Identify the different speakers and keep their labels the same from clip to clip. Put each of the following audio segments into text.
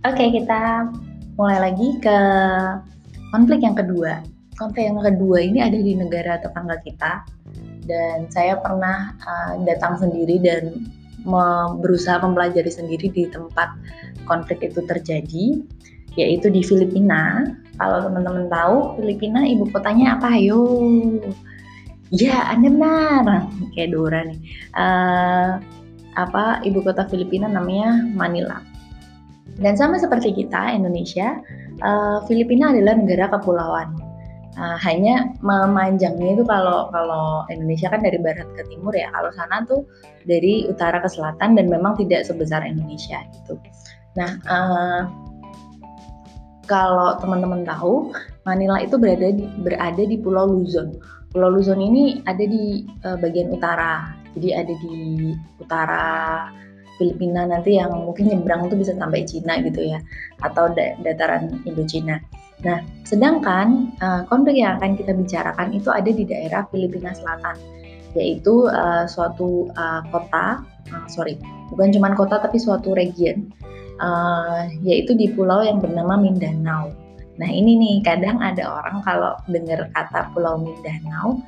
Speaker 1: Oke, kita mulai lagi ke konflik yang kedua. Konflik yang kedua ini ada di negara tetangga kita dan saya pernah uh, datang sendiri dan berusaha mempelajari sendiri di tempat konflik itu terjadi, yaitu di Filipina. Kalau teman-teman tahu, Filipina ibu kotanya apa? Ayo. Ya, Anda benar. Kayak Dora nih. Uh, apa ibu kota Filipina namanya Manila. Dan sama seperti kita Indonesia, uh, Filipina adalah negara kepulauan. Uh, hanya memanjangnya itu kalau kalau Indonesia kan dari barat ke timur ya, kalau sana tuh dari utara ke selatan dan memang tidak sebesar Indonesia gitu. Nah, uh, kalau teman-teman tahu, Manila itu berada di berada di Pulau Luzon. Pulau Luzon ini ada di uh, bagian utara jadi ada di utara Filipina nanti yang mungkin nyebrang itu bisa sampai Cina gitu ya atau da dataran Indochina. Nah, sedangkan uh, konflik yang akan kita bicarakan itu ada di daerah Filipina Selatan, yaitu uh, suatu uh, kota, uh, sorry, bukan cuma kota tapi suatu region, uh, yaitu di pulau yang bernama Mindanao. Nah ini nih kadang ada orang kalau dengar kata Pulau Mindanao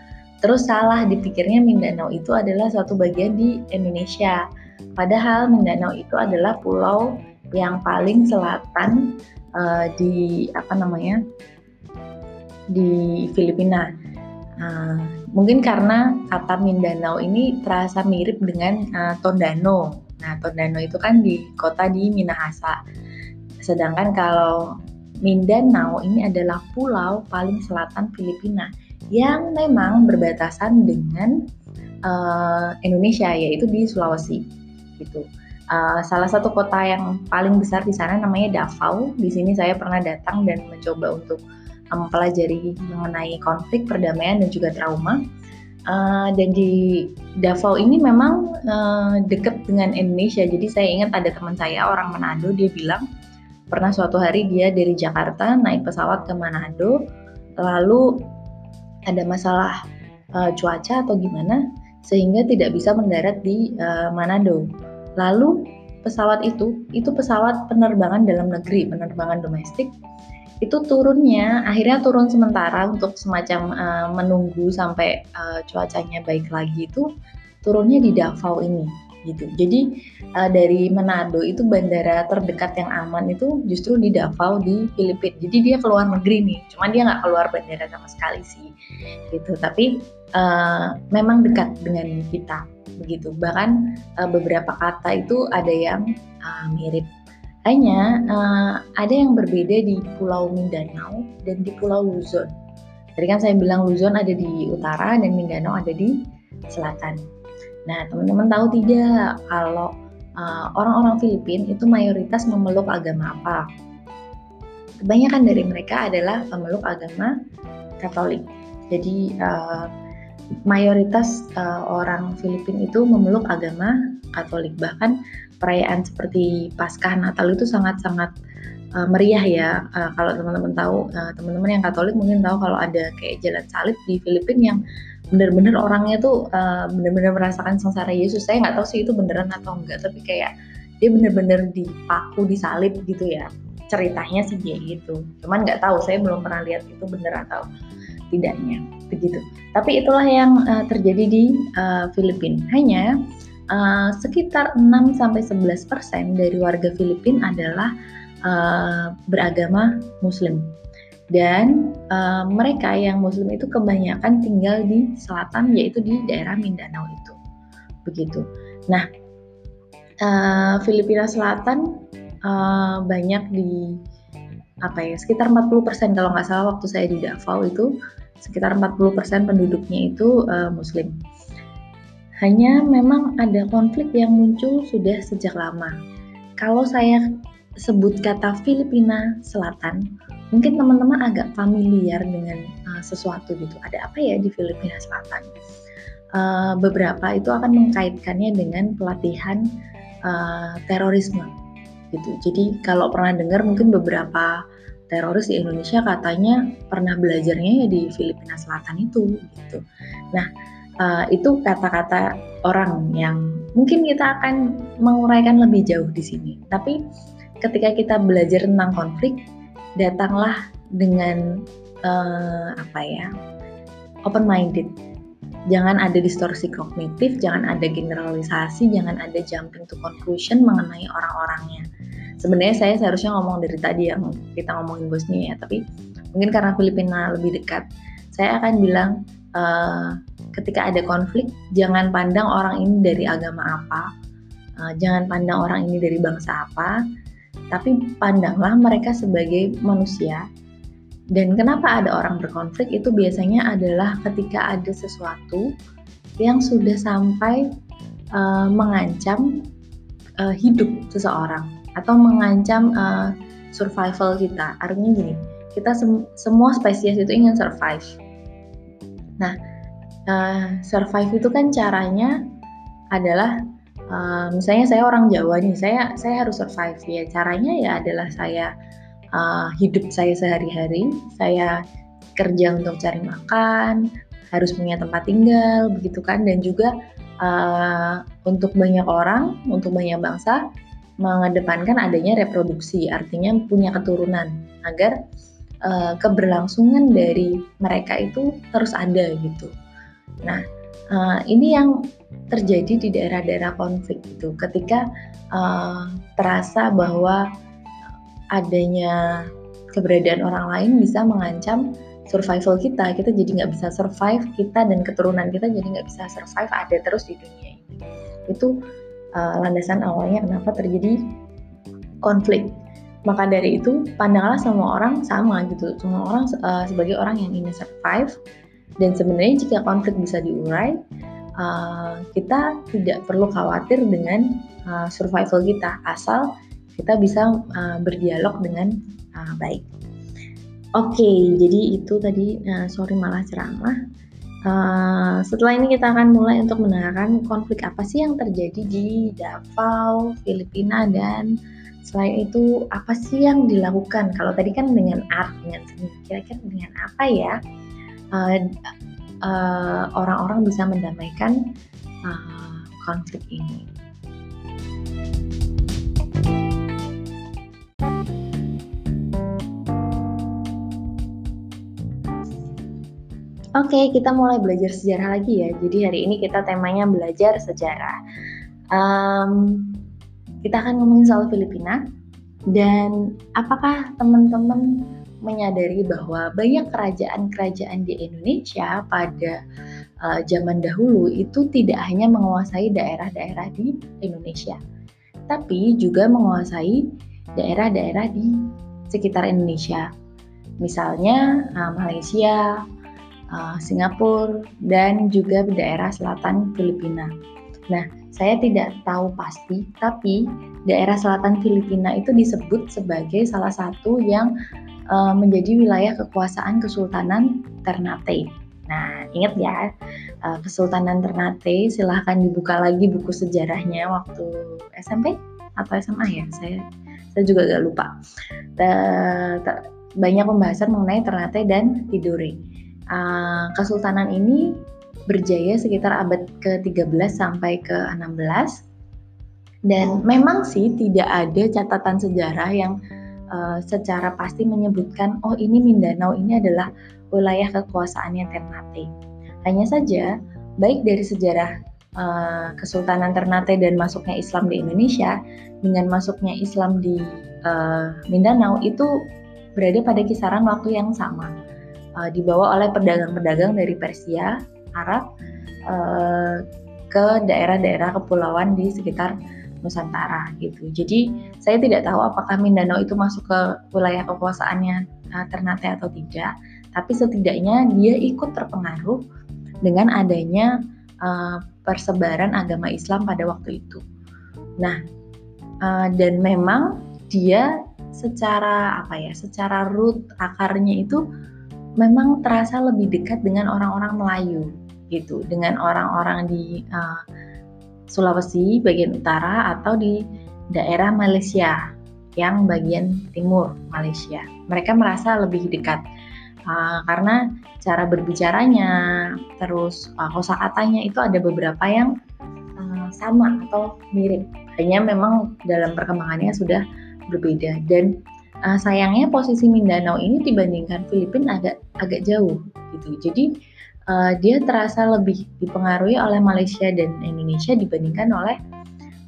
Speaker 1: Terus salah dipikirnya Mindanao itu adalah suatu bagian di Indonesia. Padahal Mindanao itu adalah pulau yang paling selatan uh, di apa namanya di Filipina. Uh, mungkin karena kata Mindanao ini terasa mirip dengan uh, Tondano. Nah, Tondano itu kan di kota di Minahasa. Sedangkan kalau Mindanao ini adalah pulau paling selatan Filipina yang memang berbatasan dengan uh, Indonesia yaitu di Sulawesi gitu. Uh, salah satu kota yang paling besar di sana namanya Davao. Di sini saya pernah datang dan mencoba untuk mempelajari mengenai konflik, perdamaian dan juga trauma. Uh, dan di Davao ini memang uh, dekat dengan Indonesia. Jadi saya ingat ada teman saya orang Manado dia bilang pernah suatu hari dia dari Jakarta naik pesawat ke Manado lalu ada masalah uh, cuaca atau gimana sehingga tidak bisa mendarat di uh, Manado. Lalu pesawat itu itu pesawat penerbangan dalam negeri, penerbangan domestik itu turunnya akhirnya turun sementara untuk semacam uh, menunggu sampai uh, cuacanya baik lagi itu turunnya di Davao ini gitu. Jadi uh, dari Manado itu bandara terdekat yang aman itu justru di Davao di Filipina. Jadi dia keluar negeri nih, cuman dia nggak keluar bandara sama sekali sih, gitu. Tapi uh, memang dekat dengan kita, begitu. Bahkan uh, beberapa kata itu ada yang uh, mirip. Hanya uh, ada yang berbeda di Pulau Mindanao dan di Pulau Luzon. Tadi kan saya bilang Luzon ada di utara dan Mindanao ada di selatan. Nah, teman-teman tahu tidak kalau uh, orang-orang Filipina itu mayoritas memeluk agama apa? Kebanyakan dari mereka adalah pemeluk agama Katolik. Jadi uh, mayoritas uh, orang Filipina itu memeluk agama Katolik. Bahkan perayaan seperti Paskah Natal itu sangat-sangat uh, meriah ya. Uh, kalau teman-teman tahu, uh, teman-teman yang Katolik mungkin tahu kalau ada kayak jalan salib di Filipina yang bener-bener orangnya tuh uh, bener-bener merasakan sengsara Yesus. Saya nggak tahu sih itu beneran atau enggak, tapi kayak dia bener-bener dipaku, disalib gitu ya. Ceritanya sih dia gitu. Cuman nggak tahu, saya belum pernah lihat itu bener atau tidaknya begitu. Tapi itulah yang uh, terjadi di uh, Filipina. Hanya uh, sekitar 6 sampai 11% dari warga Filipina adalah uh, beragama Muslim dan uh, mereka yang muslim itu kebanyakan tinggal di selatan yaitu di daerah Mindanao itu. Begitu. Nah uh, Filipina Selatan uh, banyak di apa ya sekitar 40% kalau nggak salah waktu saya di Davao itu sekitar 40% penduduknya itu uh, muslim. Hanya memang ada konflik yang muncul sudah sejak lama. Kalau saya sebut kata Filipina Selatan mungkin teman-teman agak familiar dengan uh, sesuatu gitu. Ada apa ya di Filipina Selatan? Uh, beberapa itu akan mengkaitkannya dengan pelatihan uh, terorisme gitu. Jadi kalau pernah dengar mungkin beberapa teroris di Indonesia katanya pernah belajarnya ya di Filipina Selatan itu gitu. Nah, uh, itu kata-kata orang yang mungkin kita akan menguraikan lebih jauh di sini. Tapi ketika kita belajar tentang konflik, datanglah dengan uh, apa ya open minded. Jangan ada distorsi kognitif, jangan ada generalisasi, jangan ada jumping to conclusion mengenai orang-orangnya. Sebenarnya saya seharusnya ngomong dari tadi yang kita ngomongin Bosnia ya, tapi mungkin karena Filipina lebih dekat, saya akan bilang uh, ketika ada konflik, jangan pandang orang ini dari agama apa, uh, jangan pandang orang ini dari bangsa apa, tapi pandanglah mereka sebagai manusia. Dan kenapa ada orang berkonflik itu biasanya adalah ketika ada sesuatu yang sudah sampai uh, mengancam uh, hidup seseorang atau mengancam uh, survival kita. Artinya gini, kita sem semua spesies itu ingin survive. Nah, uh, survive itu kan caranya adalah uh, misalnya saya orang Jawa nih, saya saya harus survive ya. Caranya ya adalah saya uh, hidup saya sehari-hari, saya kerja untuk cari makan, harus punya tempat tinggal, begitu kan, dan juga uh, untuk banyak orang, untuk banyak bangsa mengedepankan adanya reproduksi, artinya punya keturunan agar uh, keberlangsungan dari mereka itu terus ada gitu. Nah, uh, ini yang terjadi di daerah-daerah konflik itu. Ketika uh, terasa bahwa adanya keberadaan orang lain bisa mengancam survival kita kita jadi nggak bisa survive kita dan keturunan kita jadi nggak bisa survive ada terus di dunia ini. Itu uh, landasan awalnya kenapa terjadi konflik. Maka dari itu pandanglah semua orang sama gitu. Semua orang uh, sebagai orang yang ingin survive dan sebenarnya jika konflik bisa diurai uh, kita tidak perlu khawatir dengan uh, survival kita asal kita bisa uh, berdialog dengan uh, baik. Oke, okay, jadi itu tadi uh, sorry malah ceramah. Uh, setelah ini kita akan mulai untuk mendengarkan konflik apa sih yang terjadi di Davao, Filipina dan selain itu apa sih yang dilakukan? Kalau tadi kan dengan art, dengan seni, kira-kira dengan apa ya? Uh, uh, orang-orang bisa mendamaikan uh, konflik ini. Oke, okay, kita mulai belajar sejarah lagi ya. Jadi hari ini kita temanya belajar sejarah. Um, kita akan ngomongin soal Filipina dan apakah teman-teman menyadari bahwa banyak kerajaan-kerajaan di Indonesia pada uh, zaman dahulu itu tidak hanya menguasai daerah-daerah di Indonesia, tapi juga menguasai daerah-daerah di sekitar Indonesia. Misalnya uh, Malaysia, uh, Singapura, dan juga daerah selatan Filipina. Nah, saya tidak tahu pasti, tapi daerah selatan Filipina itu disebut sebagai salah satu yang uh, menjadi wilayah kekuasaan Kesultanan Ternate. Nah, ingat ya, uh, Kesultanan Ternate silahkan dibuka lagi buku sejarahnya waktu SMP atau SMA ya, saya saya juga gak lupa. banyak pembahasan mengenai Ternate dan Tidore. Kesultanan ini berjaya sekitar abad ke-13 sampai ke-16 dan memang sih tidak ada catatan sejarah yang uh, secara pasti menyebutkan oh ini Mindanao ini adalah wilayah kekuasaannya Ternate. Hanya saja baik dari sejarah uh, Kesultanan Ternate dan masuknya Islam di Indonesia dengan masuknya Islam di uh, Mindanao itu berada pada kisaran waktu yang sama. Uh, dibawa oleh pedagang-pedagang dari Persia, Arab uh, ke daerah-daerah kepulauan di sekitar Nusantara gitu. Jadi saya tidak tahu apakah Mindanao itu masuk ke wilayah kekuasaannya uh, Ternate atau tidak, tapi setidaknya dia ikut terpengaruh dengan adanya uh, persebaran agama Islam pada waktu itu. Nah, uh, dan memang dia secara apa ya, secara root akarnya itu memang terasa lebih dekat dengan orang-orang Melayu gitu, dengan orang-orang di uh, Sulawesi bagian utara atau di daerah Malaysia yang bagian timur Malaysia. Mereka merasa lebih dekat uh, karena cara berbicaranya, terus uh, kosakatanya itu ada beberapa yang uh, sama atau mirip. Hanya memang dalam perkembangannya sudah berbeda dan uh, sayangnya posisi Mindanao ini dibandingkan Filipina agak agak jauh gitu. Jadi uh, dia terasa lebih dipengaruhi oleh Malaysia dan Indonesia dibandingkan oleh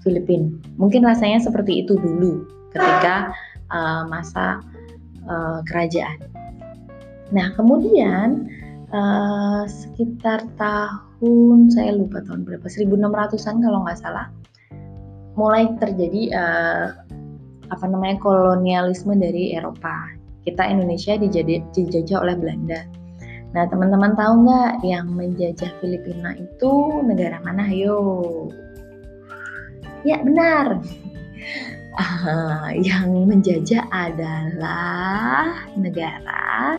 Speaker 1: Filipina. Mungkin rasanya seperti itu dulu ketika uh, masa uh, kerajaan. Nah, kemudian uh, sekitar tahun saya lupa tahun berapa 1600-an kalau nggak salah mulai terjadi uh, apa namanya kolonialisme dari Eropa. Kita Indonesia dijajah oleh Belanda. Nah, teman-teman tahu nggak yang menjajah Filipina itu negara mana? Ayo. Ya, benar. Uh, yang menjajah adalah negara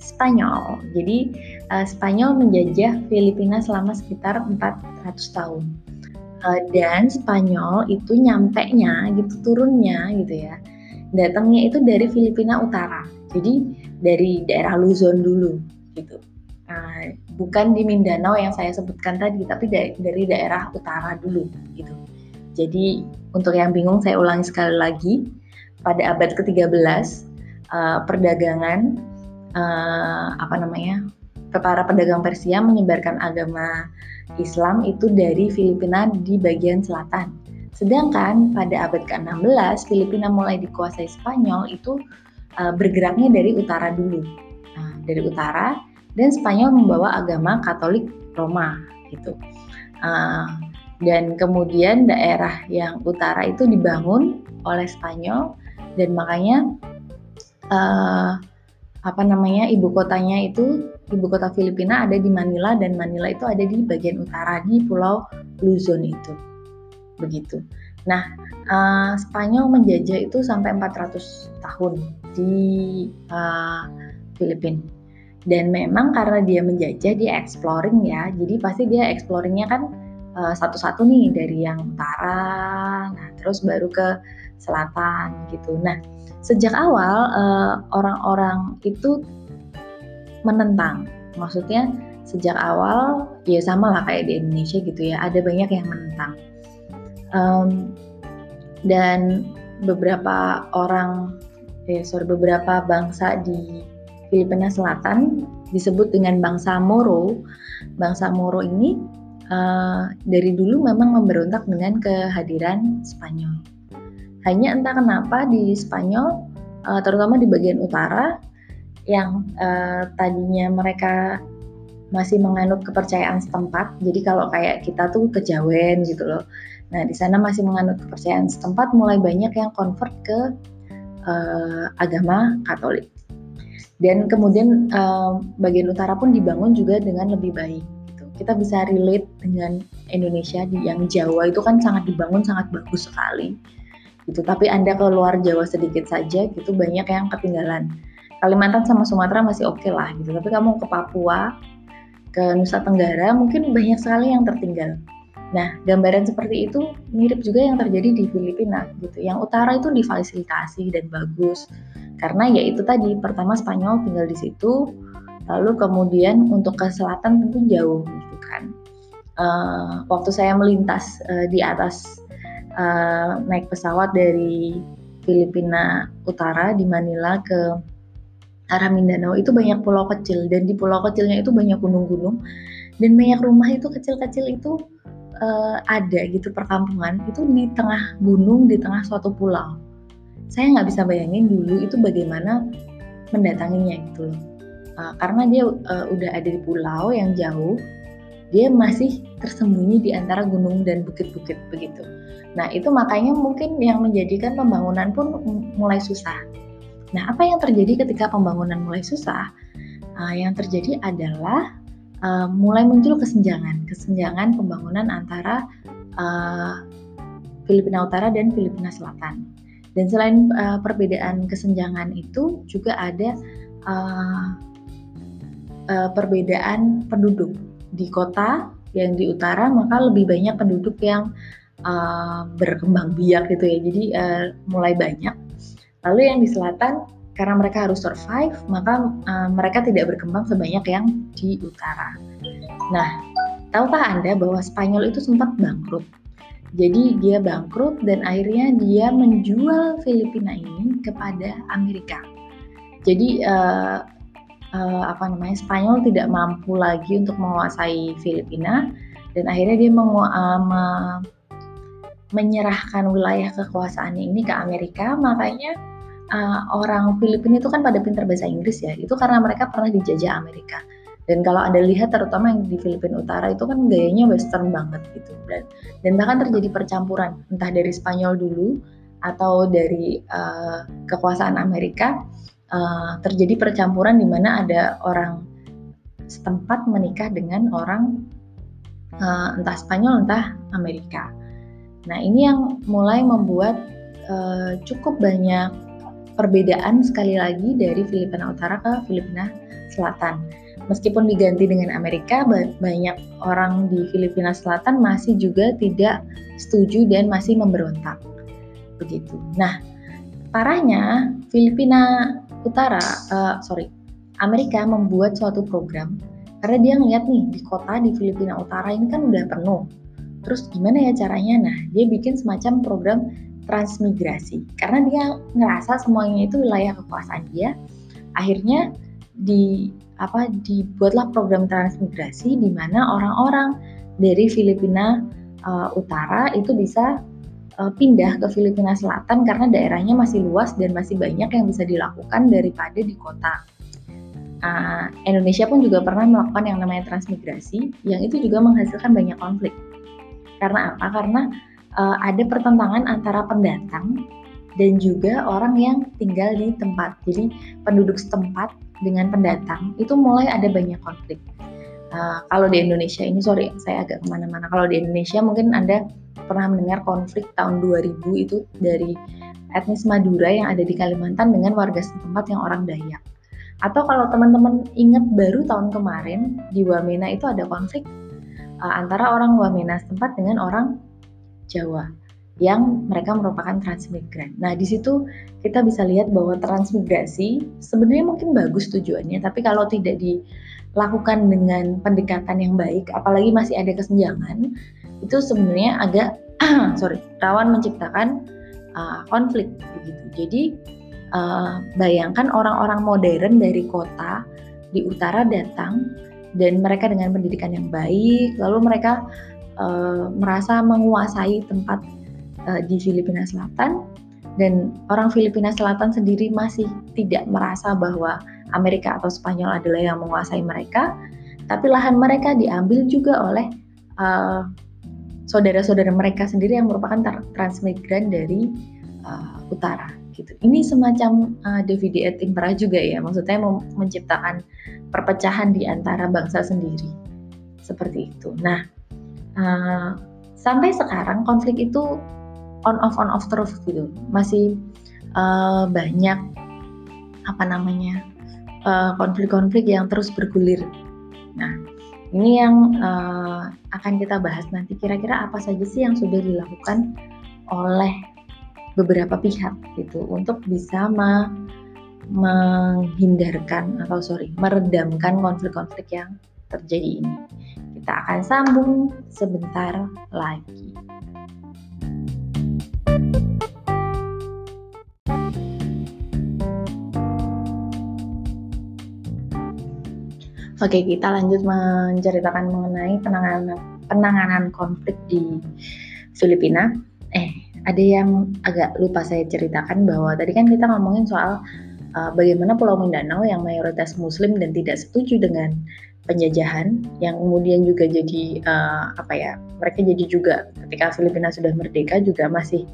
Speaker 1: Spanyol. Jadi uh, Spanyol menjajah Filipina selama sekitar 400 tahun. Uh, dan Spanyol itu nyampe nya gitu turunnya gitu ya. Datangnya itu dari Filipina Utara. Jadi dari daerah Luzon dulu gitu. Uh, bukan di Mindanao yang saya sebutkan tadi, tapi dari, dari daerah utara dulu gitu. Jadi untuk yang bingung saya ulangi sekali lagi, pada abad ke-13 uh, perdagangan uh, apa namanya? para pedagang Persia menyebarkan agama Islam itu dari Filipina di bagian selatan. Sedangkan pada abad ke-16 Filipina mulai dikuasai Spanyol itu uh, bergeraknya dari utara dulu. Nah, dari utara dan Spanyol membawa agama Katolik Roma gitu. Uh, dan kemudian daerah yang utara itu dibangun oleh Spanyol dan makanya uh, apa namanya ibu kotanya itu ibu kota Filipina ada di Manila dan Manila itu ada di bagian utara di Pulau Luzon itu begitu. Nah uh, Spanyol menjajah itu sampai 400 tahun di uh, Filipina dan memang karena dia menjajah dia exploring ya jadi pasti dia exploringnya kan uh, satu-satu nih dari yang utara, nah terus baru ke selatan gitu. Nah sejak awal uh, orang-orang itu menentang, maksudnya sejak awal ya sama lah kayak di Indonesia gitu ya, ada banyak yang menentang. Um, dan beberapa orang, eh beberapa bangsa di Filipina Selatan disebut dengan bangsa Moro. Bangsa Moro ini uh, dari dulu memang memberontak dengan kehadiran Spanyol. Hanya entah kenapa di Spanyol, uh, terutama di bagian utara, yang uh, tadinya mereka masih menganut kepercayaan setempat. Jadi kalau kayak kita tuh kejawen gitu loh. Nah di sana masih menganut kepercayaan setempat, mulai banyak yang convert ke uh, agama Katolik. Dan kemudian uh, bagian utara pun dibangun juga dengan lebih baik kita bisa relate dengan Indonesia yang Jawa itu kan sangat dibangun sangat bagus sekali gitu. Tapi anda ke luar Jawa sedikit saja gitu banyak yang ketinggalan. Kalimantan sama Sumatera masih oke okay lah gitu. Tapi kamu ke Papua ke Nusa Tenggara mungkin banyak sekali yang tertinggal Nah, gambaran seperti itu mirip juga yang terjadi di Filipina gitu. Yang utara itu difasilitasi dan bagus. Karena ya itu tadi pertama Spanyol tinggal di situ, lalu kemudian untuk ke selatan tentu jauh gitu kan. Uh, waktu saya melintas uh, di atas uh, naik pesawat dari Filipina Utara di Manila ke arah Mindanao itu banyak pulau kecil. Dan di pulau kecilnya itu banyak gunung-gunung. Dan banyak rumah itu kecil-kecil itu uh, ada gitu perkampungan itu di tengah gunung di tengah suatu pulau saya nggak bisa bayangin dulu itu bagaimana mendatanginya gitu loh uh, karena dia uh, udah ada di pulau yang jauh dia masih tersembunyi di antara gunung dan bukit-bukit begitu. Nah itu makanya mungkin yang menjadikan pembangunan pun mulai susah. Nah apa yang terjadi ketika pembangunan mulai susah? Uh, yang terjadi adalah uh, mulai muncul kesenjangan, kesenjangan pembangunan antara uh, Filipina Utara dan Filipina Selatan. Dan selain uh, perbedaan kesenjangan itu juga ada uh, uh, perbedaan penduduk. Di kota yang di utara maka lebih banyak penduduk yang uh, berkembang biak gitu ya. Jadi uh, mulai banyak. Lalu yang di selatan karena mereka harus survive maka uh, mereka tidak berkembang sebanyak yang di utara nah tahukah anda bahwa Spanyol itu sempat bangkrut Jadi dia bangkrut dan akhirnya dia menjual Filipina ini kepada Amerika. Jadi uh, uh, apa namanya Spanyol tidak mampu lagi untuk menguasai Filipina dan akhirnya dia mengu uh, me menyerahkan wilayah kekuasaannya ini ke Amerika. Makanya uh, orang Filipina itu kan pada pintar bahasa Inggris ya. Itu karena mereka pernah dijajah Amerika. Dan kalau Anda lihat terutama yang di Filipina Utara itu kan gayanya western banget gitu. Dan dan bahkan terjadi percampuran entah dari Spanyol dulu atau dari uh, kekuasaan Amerika uh, terjadi percampuran di mana ada orang setempat menikah dengan orang uh, entah Spanyol entah Amerika. Nah ini yang mulai membuat uh, cukup banyak perbedaan sekali lagi dari Filipina Utara ke Filipina Selatan meskipun diganti dengan Amerika, banyak orang di Filipina Selatan masih juga tidak setuju dan masih memberontak. Begitu. Nah, parahnya Filipina Utara, uh, sorry, Amerika membuat suatu program karena dia ngeliat nih di kota di Filipina Utara ini kan udah penuh. Terus gimana ya caranya? Nah, dia bikin semacam program transmigrasi karena dia ngerasa semuanya itu wilayah kekuasaan dia. Akhirnya di apa dibuatlah program transmigrasi di mana orang-orang dari Filipina uh, Utara itu bisa uh, pindah ke Filipina Selatan karena daerahnya masih luas dan masih banyak yang bisa dilakukan daripada di kota. Uh, Indonesia pun juga pernah melakukan yang namanya transmigrasi, yang itu juga menghasilkan banyak konflik. Karena apa? Karena uh, ada pertentangan antara pendatang dan juga orang yang tinggal di tempat. Jadi penduduk setempat dengan pendatang itu mulai ada banyak konflik. Uh, kalau di Indonesia ini sorry saya agak ke mana-mana. Kalau di Indonesia mungkin anda pernah mendengar konflik tahun 2000 itu dari etnis Madura yang ada di Kalimantan dengan warga setempat yang orang Dayak. Atau kalau teman-teman ingat baru tahun kemarin di Wamena itu ada konflik uh, antara orang Wamena setempat dengan orang Jawa yang mereka merupakan transmigran. Nah, di situ kita bisa lihat bahwa transmigrasi sebenarnya mungkin bagus tujuannya, tapi kalau tidak dilakukan dengan pendekatan yang baik, apalagi masih ada kesenjangan, itu sebenarnya agak sorry rawan menciptakan uh, konflik begitu. Jadi uh, bayangkan orang-orang modern dari kota di utara datang dan mereka dengan pendidikan yang baik, lalu mereka uh, merasa menguasai tempat uh, di Filipina Selatan dan orang Filipina Selatan sendiri masih tidak merasa bahwa Amerika atau Spanyol adalah yang menguasai mereka, tapi lahan mereka diambil juga oleh uh, saudara-saudara mereka sendiri yang merupakan transmigran dari uh, utara. Gitu. Ini semacam uh, divide et impera juga ya, maksudnya menciptakan perpecahan di antara bangsa sendiri, seperti itu. Nah, uh, sampai sekarang konflik itu on off on off terus gitu. Masih uh, banyak apa namanya eh, konflik-konflik uh, yang terus bergulir. Nah ini yang uh, akan kita bahas nanti. Kira-kira apa saja sih yang sudah dilakukan oleh beberapa pihak gitu untuk bisa me menghindarkan atau sorry meredamkan konflik-konflik yang terjadi ini kita akan sambung sebentar lagi. Oke, kita lanjut menceritakan mengenai penanganan penanganan konflik di Filipina. Eh, ada yang agak lupa saya ceritakan bahwa tadi kan kita ngomongin soal uh, bagaimana Pulau Mindanao yang mayoritas Muslim dan tidak setuju dengan penjajahan, yang kemudian juga jadi uh, apa ya? Mereka jadi juga ketika Filipina sudah merdeka juga masih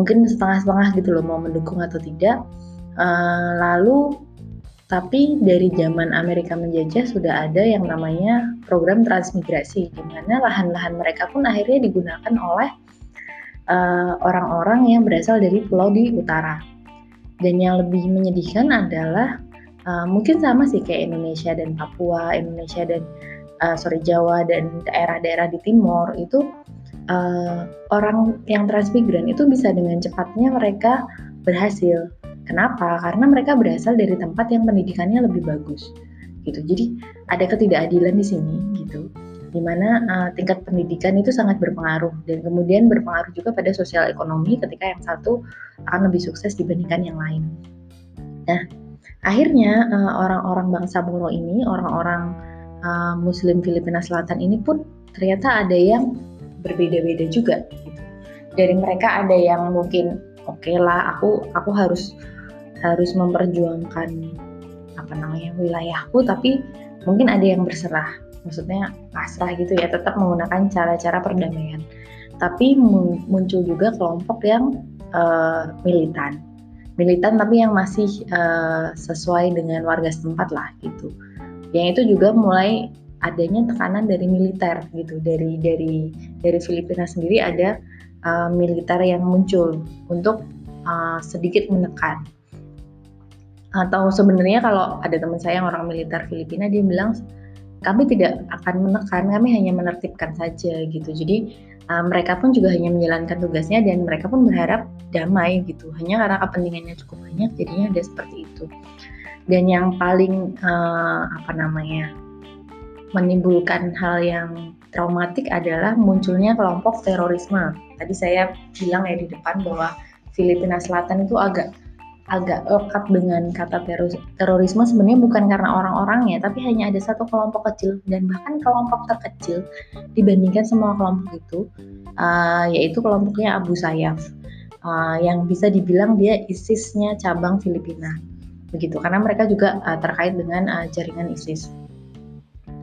Speaker 1: mungkin setengah-setengah gitu loh mau mendukung atau tidak. Uh, lalu tapi dari zaman Amerika menjajah sudah ada yang namanya program transmigrasi, di mana lahan-lahan mereka pun akhirnya digunakan oleh eh, orang-orang uh, yang berasal dari pulau di utara. Dan yang lebih menyedihkan adalah uh, mungkin sama sih kayak Indonesia dan Papua, Indonesia dan uh, sorry Jawa dan daerah-daerah di timur itu uh, orang yang transmigran itu bisa dengan cepatnya mereka berhasil Kenapa? Karena mereka berasal dari tempat yang pendidikannya lebih bagus. Gitu. Jadi ada ketidakadilan di sini gitu. di mana uh, tingkat pendidikan itu sangat berpengaruh dan kemudian berpengaruh juga pada sosial ekonomi ketika yang satu akan lebih sukses dibandingkan yang lain. Nah, akhirnya orang-orang uh, bangsa Moro ini, orang-orang uh, Muslim Filipina Selatan ini pun ternyata ada yang berbeda-beda juga. Gitu. Dari mereka ada yang mungkin oke okay lah, aku aku harus harus memperjuangkan apa namanya wilayahku, tapi mungkin ada yang berserah maksudnya pasrah gitu ya tetap menggunakan cara-cara perdamaian tapi muncul juga kelompok yang uh, militan militan tapi yang masih uh, sesuai dengan warga setempat lah gitu. Yang itu juga mulai adanya tekanan dari militer gitu. Dari dari dari Filipina sendiri ada uh, militer yang muncul untuk uh, sedikit menekan. Atau sebenarnya kalau ada teman saya yang orang militer Filipina dia bilang kami tidak akan menekan, kami hanya menertibkan saja gitu. Jadi uh, mereka pun juga hanya menjalankan tugasnya dan mereka pun berharap damai gitu. Hanya karena kepentingannya cukup banyak, jadinya ada seperti itu. Dan yang paling uh, apa namanya menimbulkan hal yang traumatik adalah munculnya kelompok terorisme. Tadi saya bilang ya di depan bahwa Filipina Selatan itu agak agak lekat dengan kata teroris, terorisme sebenarnya bukan karena orang-orangnya, tapi hanya ada satu kelompok kecil. Dan bahkan kelompok terkecil dibandingkan semua kelompok itu, uh, yaitu kelompoknya Abu Sayyaf, uh, yang bisa dibilang dia ISIS-nya cabang Filipina, begitu, karena mereka juga uh, terkait dengan uh, jaringan ISIS.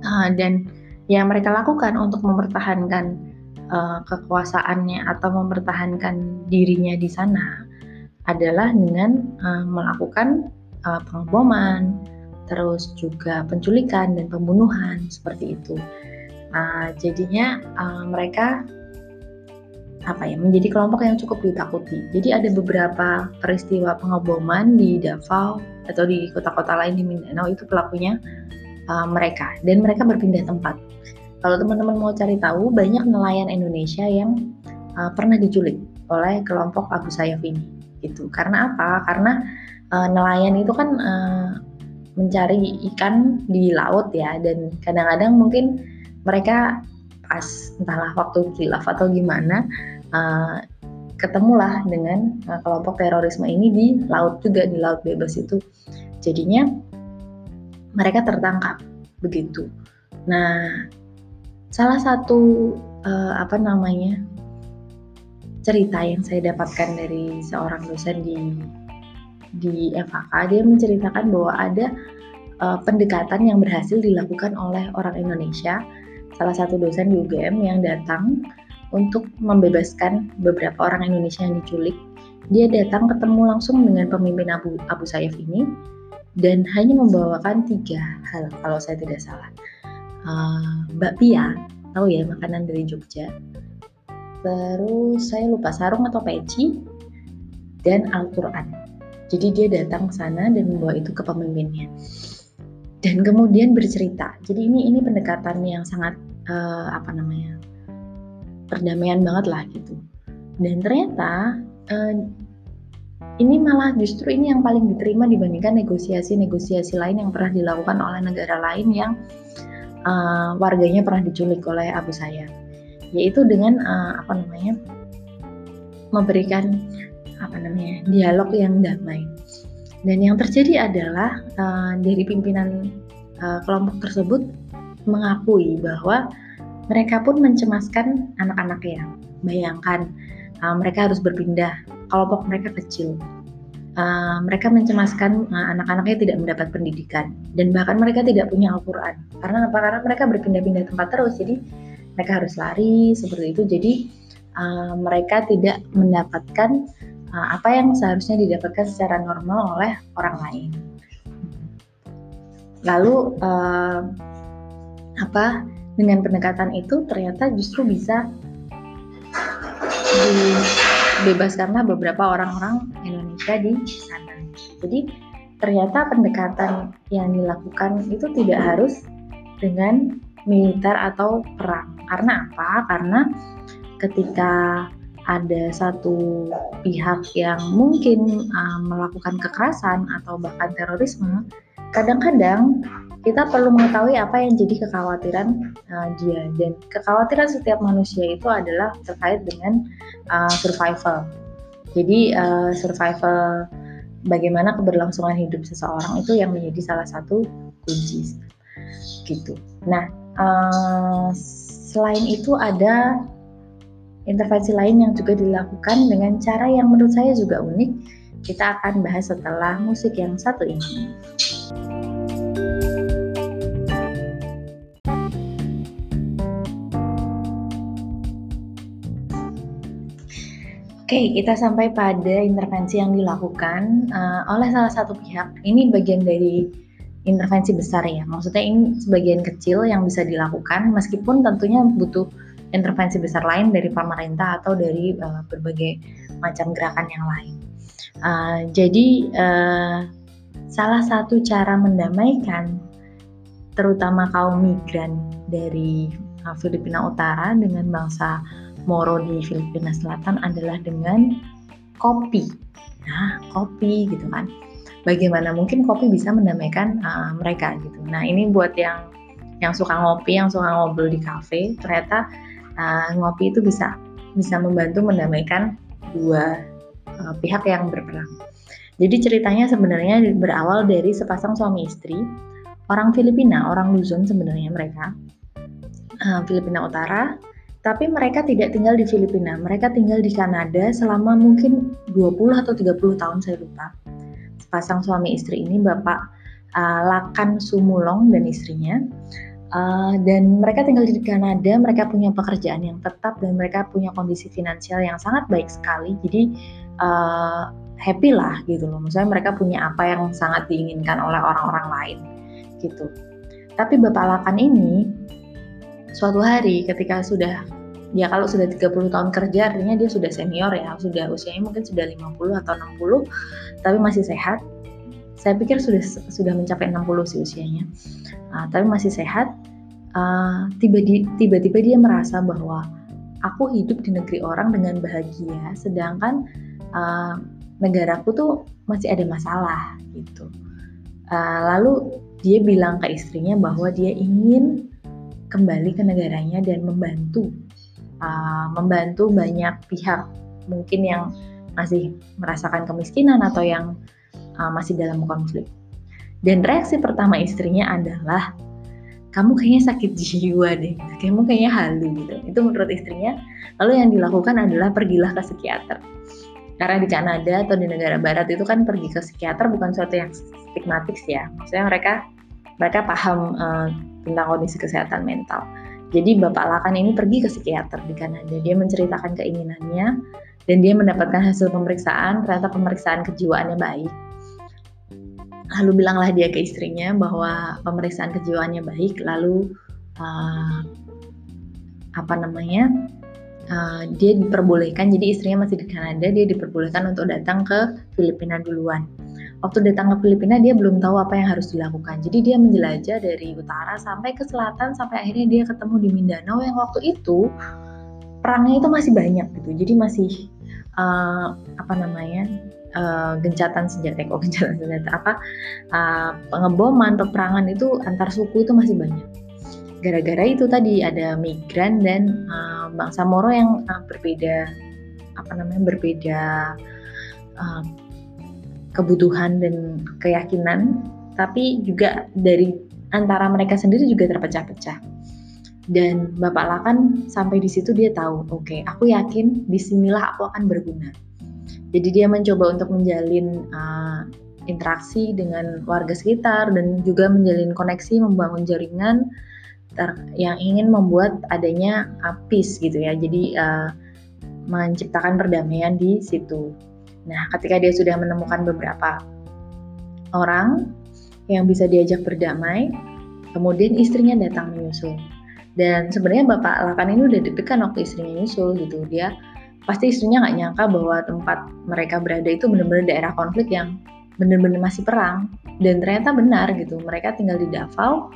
Speaker 1: Uh, dan yang mereka lakukan untuk mempertahankan uh, kekuasaannya atau mempertahankan dirinya di sana adalah dengan uh, melakukan uh, pengeboman, terus juga penculikan dan pembunuhan seperti itu. Uh, jadinya uh, mereka apa ya menjadi kelompok yang cukup ditakuti. Jadi ada beberapa peristiwa pengeboman di Davao atau di kota-kota lain di Mindanao itu pelakunya uh, mereka dan mereka berpindah tempat. Kalau teman-teman mau cari tahu banyak nelayan Indonesia yang uh, pernah diculik oleh kelompok Abu Sayyaf ini gitu. Karena apa? Karena uh, nelayan itu kan uh, mencari ikan di laut ya dan kadang-kadang mungkin mereka pas entahlah waktu kilaf atau gimana uh, ketemulah dengan uh, kelompok terorisme ini di laut juga di laut bebas itu jadinya mereka tertangkap begitu nah salah satu uh, apa namanya cerita yang saya dapatkan dari seorang dosen di di FHK dia menceritakan bahwa ada uh, pendekatan yang berhasil dilakukan oleh orang Indonesia. Salah satu dosen di UGM yang datang untuk membebaskan beberapa orang Indonesia yang diculik. Dia datang ketemu langsung dengan pemimpin Abu Abu Sayyaf ini dan hanya membawakan tiga hal kalau saya tidak salah. Uh, bakpia tahu ya makanan dari Jogja terus saya lupa sarung atau peci dan Al-Quran. Jadi dia datang ke sana dan membawa itu ke pemimpinnya. Dan kemudian bercerita. Jadi ini ini pendekatan yang sangat uh, apa namanya perdamaian banget lah gitu. Dan ternyata uh, ini malah justru ini yang paling diterima dibandingkan negosiasi-negosiasi lain yang pernah dilakukan oleh negara lain yang uh, warganya pernah diculik oleh Abu Sayyaf yaitu dengan uh, apa namanya memberikan apa namanya dialog yang damai. Dan yang terjadi adalah uh, dari pimpinan uh, kelompok tersebut mengakui bahwa mereka pun mencemaskan anak-anaknya bayangkan uh, mereka harus berpindah kelompok mereka kecil. Uh, mereka mencemaskan uh, anak-anaknya tidak mendapat pendidikan. Dan bahkan mereka tidak punya Al-Quran. Karena apa? Karena mereka berpindah-pindah tempat terus. Jadi mereka harus lari seperti itu. Jadi uh, mereka tidak mendapatkan uh, apa yang seharusnya didapatkan secara normal oleh orang lain. Lalu uh, apa dengan pendekatan itu ternyata justru bisa dibebaskanlah beberapa orang-orang Indonesia di sana. Jadi ternyata pendekatan yang dilakukan itu tidak harus dengan militer atau perang. Karena apa? Karena ketika ada satu pihak yang mungkin uh, melakukan kekerasan atau bahkan terorisme, kadang-kadang kita perlu mengetahui apa yang jadi kekhawatiran uh, dia dan kekhawatiran setiap manusia itu adalah terkait dengan uh, survival. Jadi uh, survival bagaimana keberlangsungan hidup seseorang itu yang menjadi salah satu kunci gitu. Nah uh, selain itu ada intervensi lain yang juga dilakukan dengan cara yang menurut saya juga unik. Kita akan bahas setelah musik yang satu ini. Oke, kita sampai pada intervensi yang dilakukan uh, oleh salah satu pihak. Ini bagian dari intervensi besar ya. Maksudnya ini sebagian kecil yang bisa dilakukan meskipun tentunya butuh intervensi besar lain dari pemerintah atau dari uh, berbagai macam gerakan yang lain. Uh, jadi uh, salah satu cara mendamaikan terutama kaum migran dari uh, Filipina Utara dengan bangsa Moro di Filipina Selatan adalah dengan kopi. Nah, kopi gitu kan. Bagaimana mungkin kopi bisa mendamaikan uh, mereka gitu. Nah, ini buat yang yang suka ngopi, yang suka ngobrol di kafe, ternyata uh, ngopi itu bisa bisa membantu mendamaikan dua uh, pihak yang berperang. Jadi ceritanya sebenarnya berawal dari sepasang suami istri, orang Filipina, orang Luzon sebenarnya mereka, uh, Filipina Utara, tapi mereka tidak tinggal di Filipina, mereka tinggal di Kanada selama mungkin 20 atau 30 tahun saya lupa. Sepasang suami istri ini Bapak uh, Lakan Sumulong dan istrinya. Uh, dan mereka tinggal di Kanada, mereka punya pekerjaan yang tetap dan mereka punya kondisi finansial yang sangat baik sekali. Jadi uh, happy lah gitu loh. Misalnya mereka punya apa yang sangat diinginkan oleh orang-orang lain gitu. Tapi Bapak Lakan ini suatu hari ketika sudah ya kalau sudah 30 tahun kerja artinya dia sudah senior ya, sudah usianya mungkin sudah 50 atau 60 tapi masih sehat. Saya pikir sudah sudah mencapai 60 sih usianya. Uh, tapi masih sehat. Uh, tiba-tiba dia merasa bahwa aku hidup di negeri orang dengan bahagia sedangkan uh, negaraku tuh masih ada masalah gitu. Uh, lalu dia bilang ke istrinya bahwa dia ingin kembali ke negaranya dan membantu uh, membantu banyak pihak mungkin yang masih merasakan kemiskinan atau yang uh, masih dalam konflik. Dan reaksi pertama istrinya adalah kamu kayaknya sakit jiwa deh, kamu kayaknya halu gitu. Itu menurut istrinya. Lalu yang dilakukan adalah pergilah ke psikiater. Karena di Kanada atau di negara barat itu kan pergi ke psikiater bukan suatu yang stigmatis ya. Maksudnya mereka mereka paham uh, tentang kondisi kesehatan mental. Jadi Bapak Lakan ini pergi ke psikiater di Kanada. Dia menceritakan keinginannya dan dia mendapatkan hasil pemeriksaan, ternyata pemeriksaan kejiwaannya baik. Lalu bilanglah dia ke istrinya bahwa pemeriksaan kejiwaannya baik, lalu uh, apa namanya? Uh, dia diperbolehkan, jadi istrinya masih di Kanada, dia diperbolehkan untuk datang ke Filipina duluan waktu datang ke Filipina dia belum tahu apa yang harus dilakukan. Jadi dia menjelajah dari utara sampai ke selatan sampai akhirnya dia ketemu di Mindanao yang waktu itu perangnya itu masih banyak gitu. Jadi masih uh, apa namanya uh, gencatan senjata, kok gencatan senjata apa uh, pengeboman peperangan itu antar suku itu masih banyak. Gara-gara itu tadi ada migran dan uh, bangsa Moro yang uh, berbeda apa namanya berbeda kebutuhan dan keyakinan, tapi juga dari antara mereka sendiri juga terpecah-pecah. Dan Bapak Lakan sampai di situ dia tahu, oke, okay, aku yakin di sinilah aku akan berguna. Jadi dia mencoba untuk menjalin uh, interaksi dengan warga sekitar dan juga menjalin koneksi, membangun jaringan yang ingin membuat adanya peace gitu ya. Jadi uh, menciptakan perdamaian di situ. Nah, ketika dia sudah menemukan beberapa orang yang bisa diajak berdamai, kemudian istrinya datang menyusul. Dan sebenarnya Bapak Lakan ini udah deg-degan waktu istrinya nyusul gitu. Dia pasti istrinya nggak nyangka bahwa tempat mereka berada itu benar-benar daerah konflik yang benar-benar masih perang. Dan ternyata benar gitu. Mereka tinggal di Davao.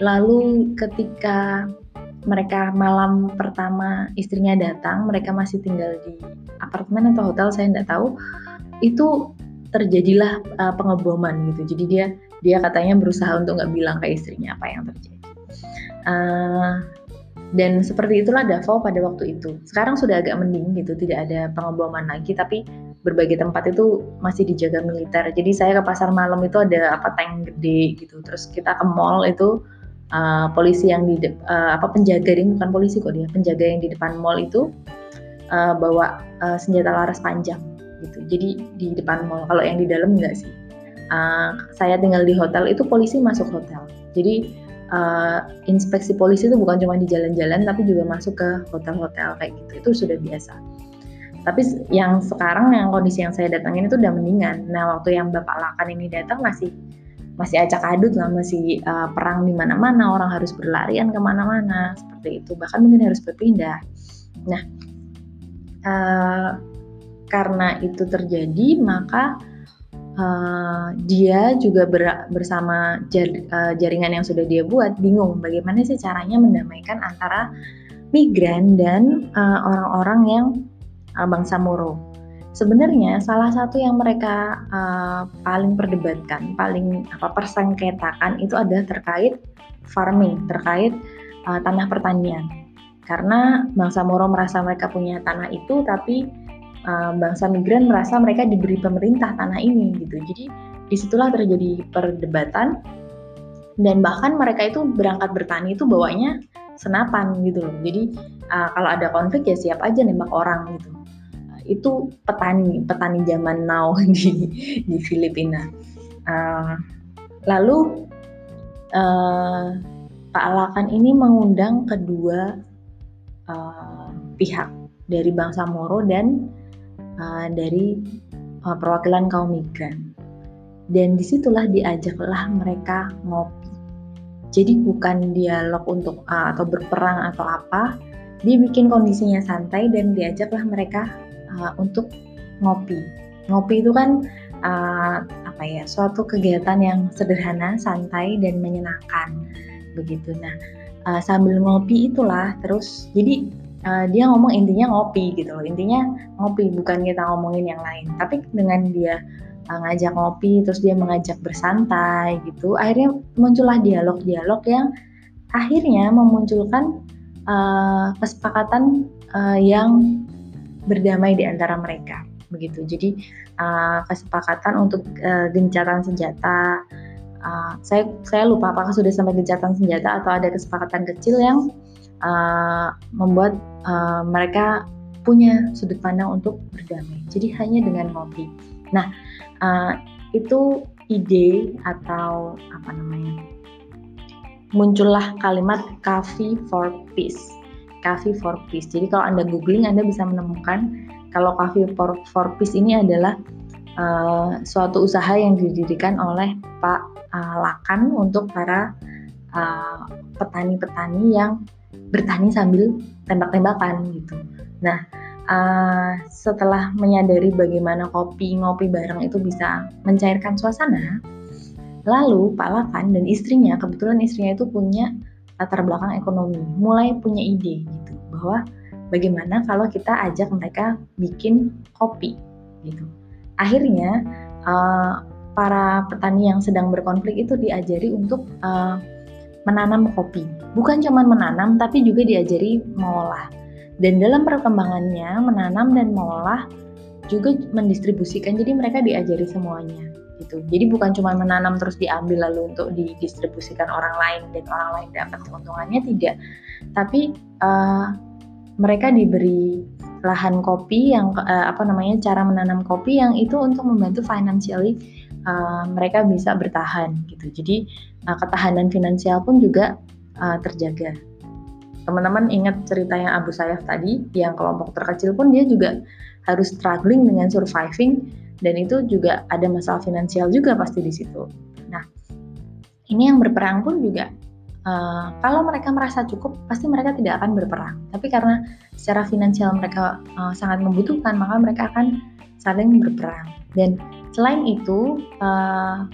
Speaker 1: Lalu ketika mereka malam pertama istrinya datang, mereka masih tinggal di apartemen atau hotel, saya tidak tahu. Itu terjadilah uh, pengeboman gitu. Jadi dia dia katanya berusaha untuk nggak bilang ke istrinya apa yang terjadi. Uh, dan seperti itulah Davao pada waktu itu. Sekarang sudah agak mending gitu, tidak ada pengeboman lagi, tapi berbagai tempat itu masih dijaga militer. Jadi saya ke pasar malam itu ada apa tank gede gitu. Terus kita ke mall itu uh, polisi yang di uh, apa penjaga ini bukan polisi kok dia, penjaga yang di depan mall itu uh, bawa uh, senjata laras panjang gitu. Jadi di depan mall. Kalau yang di dalam enggak sih. Uh, saya tinggal di hotel itu polisi masuk hotel. Jadi uh, inspeksi polisi itu bukan cuma di jalan-jalan tapi juga masuk ke hotel-hotel kayak gitu itu sudah biasa tapi yang sekarang yang kondisi yang saya datangin itu udah mendingan nah waktu yang bapak lakan ini datang masih masih acak adut lah masih uh, perang di mana-mana orang harus berlarian ke mana-mana seperti itu bahkan mungkin harus berpindah nah uh, karena itu terjadi maka uh, dia juga ber, bersama jar, uh, jaringan yang sudah dia buat bingung bagaimana sih caranya mendamaikan antara migran dan orang-orang uh, yang uh, bangsa Moro. Sebenarnya salah satu yang mereka uh, paling perdebatkan, paling apa persengketakan itu adalah terkait farming, terkait uh, tanah pertanian. Karena bangsa Moro merasa mereka punya tanah itu, tapi uh, bangsa migran merasa mereka diberi pemerintah tanah ini gitu. Jadi di situlah terjadi perdebatan dan bahkan mereka itu berangkat bertani itu bawanya senapan gitu loh. Jadi uh, kalau ada konflik ya siap aja nembak orang gitu. Itu petani petani zaman now di di Filipina. Uh, lalu uh, Pak Alakan ini mengundang kedua uh, pihak dari bangsa Moro dan uh, dari uh, perwakilan kaum migran. Dan di situlah diajaklah mereka ngopi. Jadi bukan dialog untuk uh, atau berperang atau apa, dia bikin kondisinya santai dan diajaklah mereka untuk ngopi. Ngopi itu kan uh, apa ya, suatu kegiatan yang sederhana, santai dan menyenangkan begitu. Nah, uh, sambil ngopi itulah terus jadi uh, dia ngomong intinya ngopi gitu loh intinya ngopi bukan kita ngomongin yang lain tapi dengan dia uh, ngajak ngopi terus dia mengajak bersantai gitu akhirnya muncullah dialog-dialog yang akhirnya memunculkan uh, kesepakatan uh, yang berdamai di antara mereka begitu jadi uh, kesepakatan untuk uh, gencatan senjata uh, saya saya lupa apakah sudah sampai gencatan senjata atau ada kesepakatan kecil yang uh, membuat uh, mereka punya sudut pandang untuk berdamai. Jadi hanya dengan ngopi. Nah, uh, itu ide atau apa namanya? Muncullah kalimat coffee for peace. Coffee for peace. Jadi kalau Anda googling Anda bisa menemukan kalau coffee for, for peace ini adalah uh, suatu usaha yang didirikan oleh Pak uh, Lakan untuk para petani-petani uh, yang bertani sambil tembak-tembakan gitu. Nah, uh, setelah menyadari bagaimana kopi ngopi bareng itu bisa mencairkan suasana, lalu Pak Lakan dan istrinya kebetulan istrinya itu punya latar belakang ekonomi, mulai punya ide gitu bahwa bagaimana kalau kita ajak mereka bikin kopi gitu. Akhirnya uh, para petani yang sedang berkonflik itu diajari untuk uh, menanam kopi. Bukan cuma menanam, tapi juga diajari mengolah. Dan dalam perkembangannya, menanam dan mengolah juga mendistribusikan. Jadi mereka diajari semuanya. Gitu. Jadi bukan cuma menanam terus diambil lalu untuk didistribusikan orang lain dan orang lain dapat keuntungannya tidak. Tapi uh, mereka diberi lahan kopi yang uh, apa namanya cara menanam kopi yang itu untuk membantu financially uh, mereka bisa bertahan gitu. Jadi uh, ketahanan finansial pun juga uh, terjaga. Teman-teman ingat ceritanya Abu Sayyaf tadi, yang kelompok terkecil pun dia juga harus struggling dengan surviving dan itu juga ada masalah finansial juga pasti di situ. Nah, ini yang berperang pun juga uh, kalau mereka merasa cukup pasti mereka tidak akan berperang. Tapi karena secara finansial mereka uh, sangat membutuhkan, maka mereka akan saling berperang. Dan Selain itu, uh,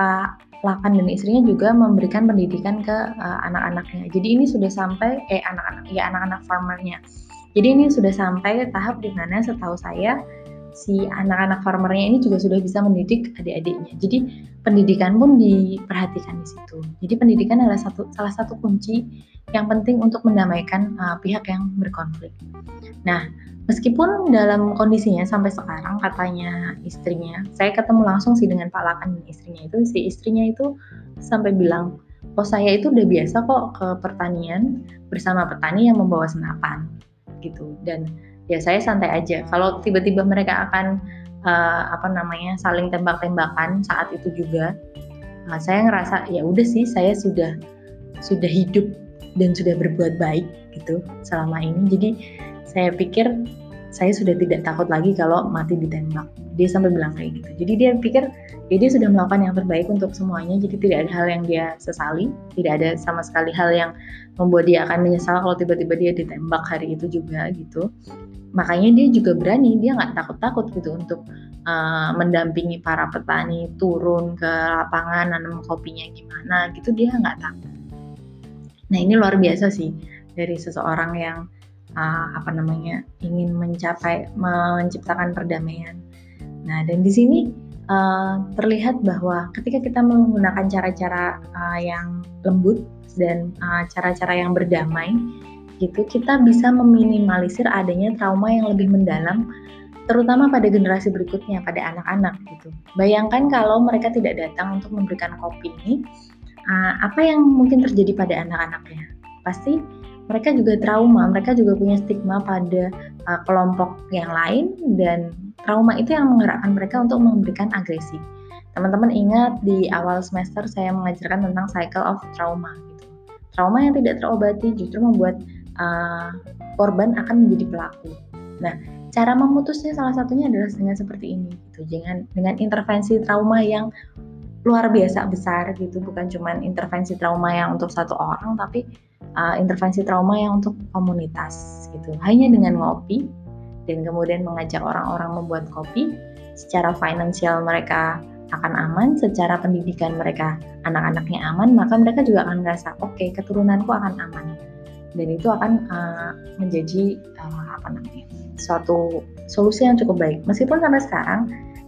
Speaker 1: Pak Lakan dan istrinya juga memberikan pendidikan ke uh, anak-anaknya. Jadi ini sudah sampai eh anak-anak ya anak-anak farmernya. Jadi ini sudah sampai tahap di mana setahu saya si anak-anak farmernya ini juga sudah bisa mendidik adik-adiknya. Jadi pendidikan pun diperhatikan di situ. Jadi pendidikan adalah satu salah satu kunci yang penting untuk mendamaikan uh, pihak yang berkonflik. Nah, meskipun dalam kondisinya sampai sekarang katanya istrinya, saya ketemu langsung sih dengan Pak Lakan dan istrinya itu, si istrinya itu sampai bilang, oh saya itu udah biasa kok ke pertanian bersama petani yang membawa senapan gitu dan ya saya santai aja. Kalau tiba-tiba mereka akan uh, apa namanya saling tembak-tembakan saat itu juga uh, saya ngerasa ya udah sih saya sudah sudah hidup dan sudah berbuat baik gitu selama ini. Jadi saya pikir saya sudah tidak takut lagi kalau mati ditembak. Dia sampai bilang kayak gitu. Jadi dia pikir ya dia sudah melakukan yang terbaik untuk semuanya jadi tidak ada hal yang dia sesali tidak ada sama sekali hal yang membuat dia akan menyesal kalau tiba-tiba dia ditembak hari itu juga gitu makanya dia juga berani dia nggak takut-takut gitu untuk uh, mendampingi para petani turun ke lapangan nanam kopinya gimana gitu dia nggak takut. Nah ini luar biasa sih dari seseorang yang uh, apa namanya ingin mencapai menciptakan perdamaian. Nah dan di sini uh, terlihat bahwa ketika kita menggunakan cara-cara uh, yang lembut dan cara-cara uh, yang berdamai gitu kita bisa meminimalisir adanya trauma yang lebih mendalam terutama pada generasi berikutnya pada anak-anak gitu. Bayangkan kalau mereka tidak datang untuk memberikan kopi ini uh, apa yang mungkin terjadi pada anak-anaknya? Pasti mereka juga trauma, mereka juga punya stigma pada uh, kelompok yang lain dan trauma itu yang menggerakkan mereka untuk memberikan agresi. Teman-teman ingat di awal semester saya mengajarkan tentang cycle of trauma gitu. Trauma yang tidak terobati justru membuat uh, korban akan menjadi pelaku. Nah, cara memutusnya salah satunya adalah dengan seperti ini gitu. Jangan dengan intervensi trauma yang luar biasa besar gitu, bukan cuma intervensi trauma yang untuk satu orang tapi uh, intervensi trauma yang untuk komunitas gitu. Hanya dengan ngopi dan kemudian mengajak orang-orang membuat kopi, secara finansial mereka akan aman, secara pendidikan mereka anak-anaknya aman, maka mereka juga akan merasa oke okay, keturunanku akan aman dan itu akan uh, menjadi uh, apa namanya suatu solusi yang cukup baik. Meskipun sampai sekarang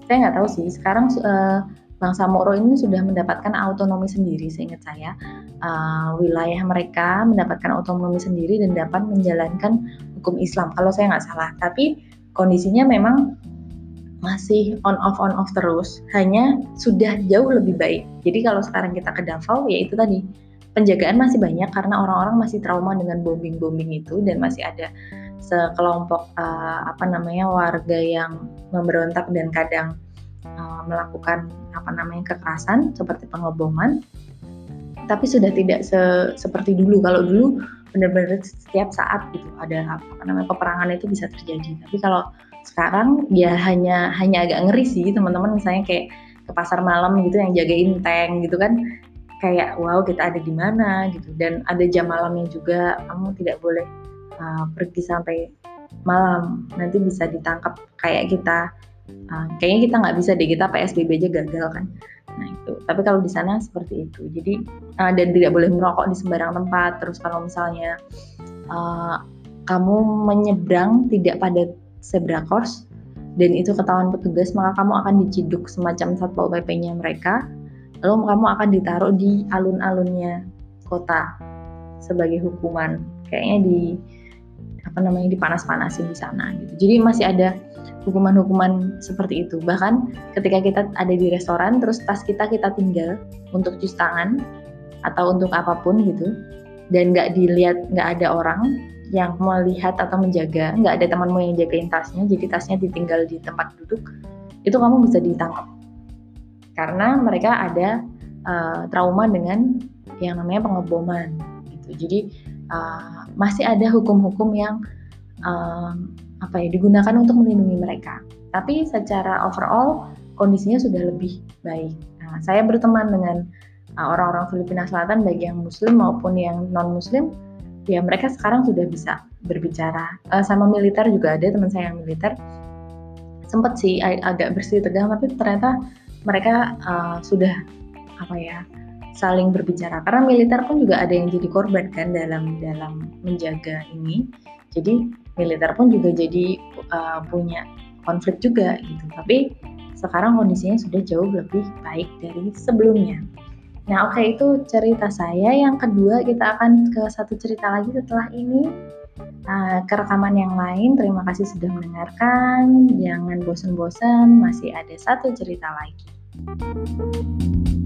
Speaker 1: saya nggak tahu sih sekarang uh, Bangsa Moro ini sudah mendapatkan autonomi sendiri, seingat saya. Uh, wilayah mereka mendapatkan autonomi sendiri dan dapat menjalankan hukum Islam, kalau saya nggak salah. Tapi kondisinya memang masih on off on off terus, hanya sudah jauh lebih baik. Jadi kalau sekarang kita ke Davao, ya itu tadi penjagaan masih banyak karena orang-orang masih trauma dengan bombing-bombing itu dan masih ada sekelompok uh, apa namanya warga yang memberontak dan kadang uh, melakukan apa namanya kekerasan seperti pengeboman. Tapi sudah tidak se seperti dulu. Kalau dulu benar-benar setiap saat gitu ada apa namanya peperangan itu bisa terjadi. Tapi kalau sekarang ya hanya hanya agak ngeri sih teman-teman. Misalnya kayak ke pasar malam gitu yang jagain tank gitu kan kayak wow kita ada di mana gitu. Dan ada jam malamnya juga kamu tidak boleh uh, pergi sampai malam. Nanti bisa ditangkap kayak kita. Uh, kayaknya kita nggak bisa deh kita PSBB aja gagal kan. Nah itu. Tapi kalau di sana seperti itu. Jadi uh, dan tidak boleh merokok di sembarang tempat. Terus kalau misalnya uh, kamu menyeberang tidak pada zebra cross dan itu ketahuan petugas maka kamu akan diciduk semacam satpol pp-nya mereka lalu kamu akan ditaruh di alun-alunnya kota sebagai hukuman. Kayaknya di apa namanya dipanas-panasin di sana gitu. Jadi masih ada hukuman-hukuman seperti itu. Bahkan ketika kita ada di restoran, terus tas kita kita tinggal untuk cuci tangan atau untuk apa pun gitu, dan nggak dilihat nggak ada orang yang melihat atau menjaga, nggak ada temanmu yang jagain tasnya, jadi tasnya ditinggal di tempat duduk, itu kamu bisa ditangkap karena mereka ada uh, trauma dengan yang namanya pengeboman gitu. Jadi uh, masih ada hukum-hukum yang uh, apa ya digunakan untuk melindungi mereka. Tapi secara overall kondisinya sudah lebih baik. Nah, saya berteman dengan uh, orang-orang Filipina Selatan baik yang Muslim maupun yang non Muslim. Ya mereka sekarang sudah bisa berbicara. Uh, sama militer juga ada teman saya yang militer. Sempat sih ag agak bersih tegang, tapi ternyata mereka uh, sudah apa ya saling berbicara. Karena militer pun juga ada yang jadi korban kan dalam dalam menjaga ini. Jadi militer pun juga jadi uh, punya konflik juga gitu. Tapi sekarang kondisinya sudah jauh lebih baik dari sebelumnya. Nah, oke okay, itu cerita saya. Yang kedua, kita akan ke satu cerita lagi setelah ini. Uh, ke rekaman yang lain, terima kasih sudah mendengarkan. Jangan bosan-bosan, masih ada satu cerita lagi. Música